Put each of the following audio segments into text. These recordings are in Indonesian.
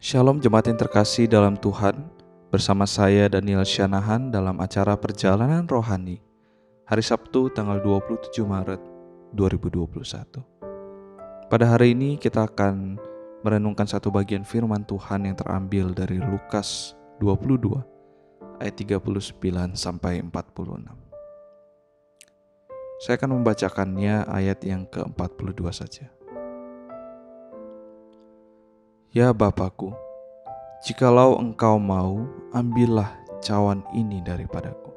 Shalom jemaat yang terkasih dalam Tuhan. Bersama saya Daniel Syanahan dalam acara Perjalanan Rohani. Hari Sabtu tanggal 27 Maret 2021 Pada hari ini kita akan merenungkan satu bagian firman Tuhan yang terambil dari Lukas 22 ayat 39 sampai 46 Saya akan membacakannya ayat yang ke-42 saja Ya Bapakku, jikalau engkau mau, ambillah cawan ini daripadaku.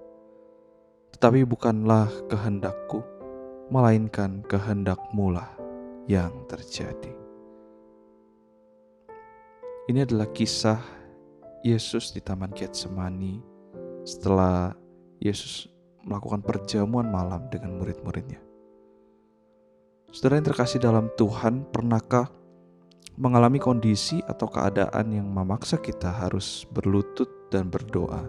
Tetapi bukanlah kehendakku, melainkan kehendakmu lah yang terjadi. Ini adalah kisah Yesus di Taman Getsemani setelah Yesus melakukan perjamuan malam dengan murid-muridnya. Saudara yang terkasih dalam Tuhan, pernahkah mengalami kondisi atau keadaan yang memaksa kita harus berlutut dan berdoa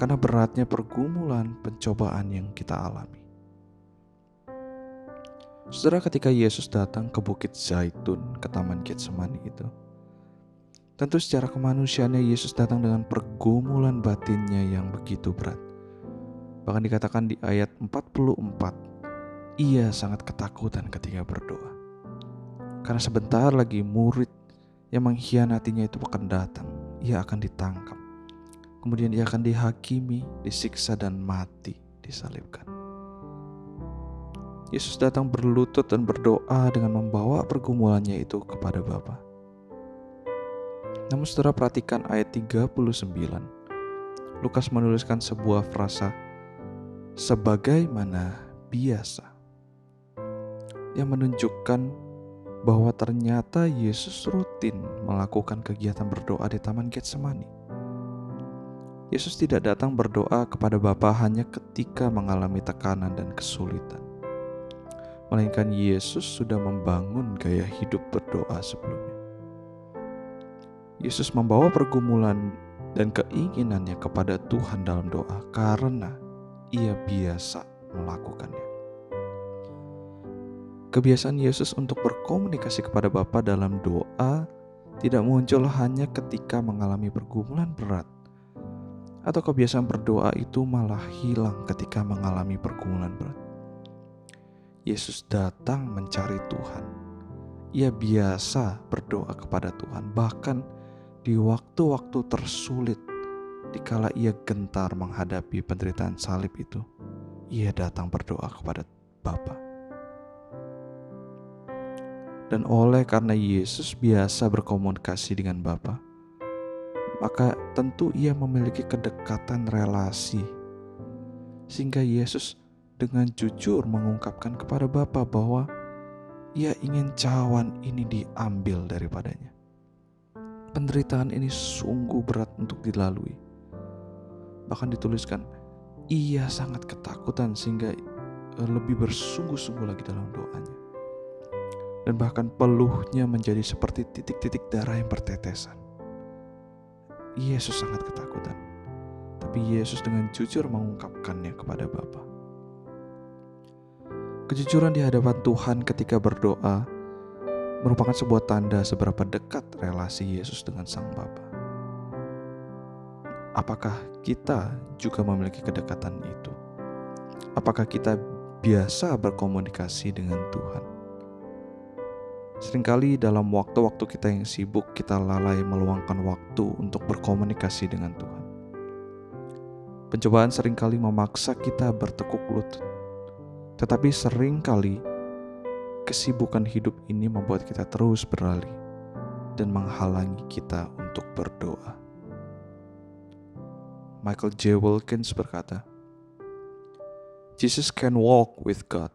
karena beratnya pergumulan pencobaan yang kita alami. Saudara ketika Yesus datang ke Bukit Zaitun ke Taman Getsemani itu, tentu secara kemanusiaannya Yesus datang dengan pergumulan batinnya yang begitu berat. Bahkan dikatakan di ayat 44, ia sangat ketakutan ketika berdoa. Karena sebentar lagi murid yang mengkhianatinya itu akan datang. Ia akan ditangkap. Kemudian ia akan dihakimi, disiksa dan mati, disalibkan. Yesus datang berlutut dan berdoa dengan membawa pergumulannya itu kepada Bapa. Namun saudara perhatikan ayat 39. Lukas menuliskan sebuah frasa sebagaimana biasa yang menunjukkan bahwa ternyata Yesus rutin melakukan kegiatan berdoa di Taman Getsemani. Yesus tidak datang berdoa kepada Bapa hanya ketika mengalami tekanan dan kesulitan. Melainkan Yesus sudah membangun gaya hidup berdoa sebelumnya. Yesus membawa pergumulan dan keinginannya kepada Tuhan dalam doa karena ia biasa melakukannya. Kebiasaan Yesus untuk berkomunikasi kepada Bapa dalam doa tidak muncul hanya ketika mengalami pergumulan berat, atau kebiasaan berdoa itu malah hilang ketika mengalami pergumulan berat. Yesus datang mencari Tuhan. Ia biasa berdoa kepada Tuhan, bahkan di waktu-waktu tersulit, dikala ia gentar menghadapi penderitaan salib itu, ia datang berdoa kepada Bapa. Dan oleh karena Yesus biasa berkomunikasi dengan Bapa, maka tentu ia memiliki kedekatan relasi. Sehingga Yesus dengan jujur mengungkapkan kepada Bapa bahwa ia ingin cawan ini diambil daripadanya. Penderitaan ini sungguh berat untuk dilalui. Bahkan dituliskan, ia sangat ketakutan sehingga lebih bersungguh-sungguh lagi dalam doanya dan bahkan peluhnya menjadi seperti titik-titik darah yang bertetesan. Yesus sangat ketakutan, tapi Yesus dengan jujur mengungkapkannya kepada Bapa. Kejujuran di hadapan Tuhan ketika berdoa merupakan sebuah tanda seberapa dekat relasi Yesus dengan Sang Bapa. Apakah kita juga memiliki kedekatan itu? Apakah kita biasa berkomunikasi dengan Tuhan? Seringkali dalam waktu-waktu kita yang sibuk, kita lalai meluangkan waktu untuk berkomunikasi dengan Tuhan. Pencobaan sering kali memaksa kita bertekuk lutut, tetapi sering kali kesibukan hidup ini membuat kita terus beralih dan menghalangi kita untuk berdoa. Michael J. Wilkins berkata, Jesus can walk with God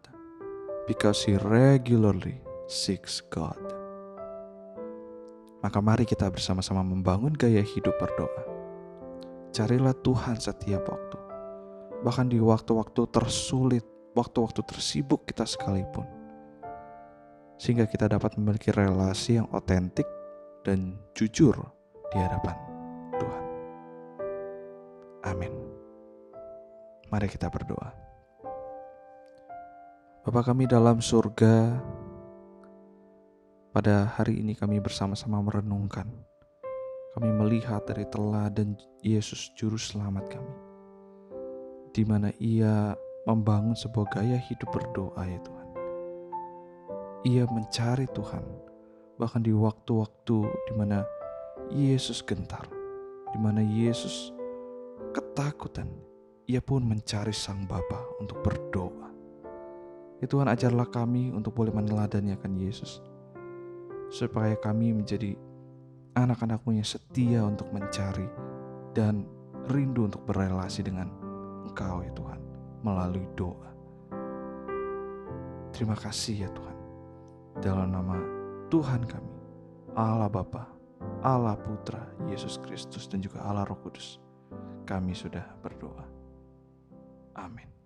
because he regularly seeks God. Maka mari kita bersama-sama membangun gaya hidup berdoa. Carilah Tuhan setiap waktu. Bahkan di waktu-waktu tersulit, waktu-waktu tersibuk kita sekalipun. Sehingga kita dapat memiliki relasi yang otentik dan jujur di hadapan Tuhan. Amin. Mari kita berdoa. Bapak kami dalam surga, pada hari ini kami bersama-sama merenungkan kami melihat dari teladan Yesus Juru Selamat kami, di mana Ia membangun sebuah gaya hidup berdoa ya Tuhan. Ia mencari Tuhan, bahkan di waktu-waktu di mana Yesus gentar, di mana Yesus ketakutan, ia pun mencari Sang Bapa untuk berdoa. Ya Tuhan ajarlah kami untuk boleh meneladani akan Yesus, supaya kami menjadi anak-anakmu yang setia untuk mencari dan rindu untuk berrelasi dengan Engkau ya Tuhan melalui doa. Terima kasih ya Tuhan. Dalam nama Tuhan kami, Allah Bapa, Allah Putra, Yesus Kristus dan juga Allah Roh Kudus, kami sudah berdoa. Amin.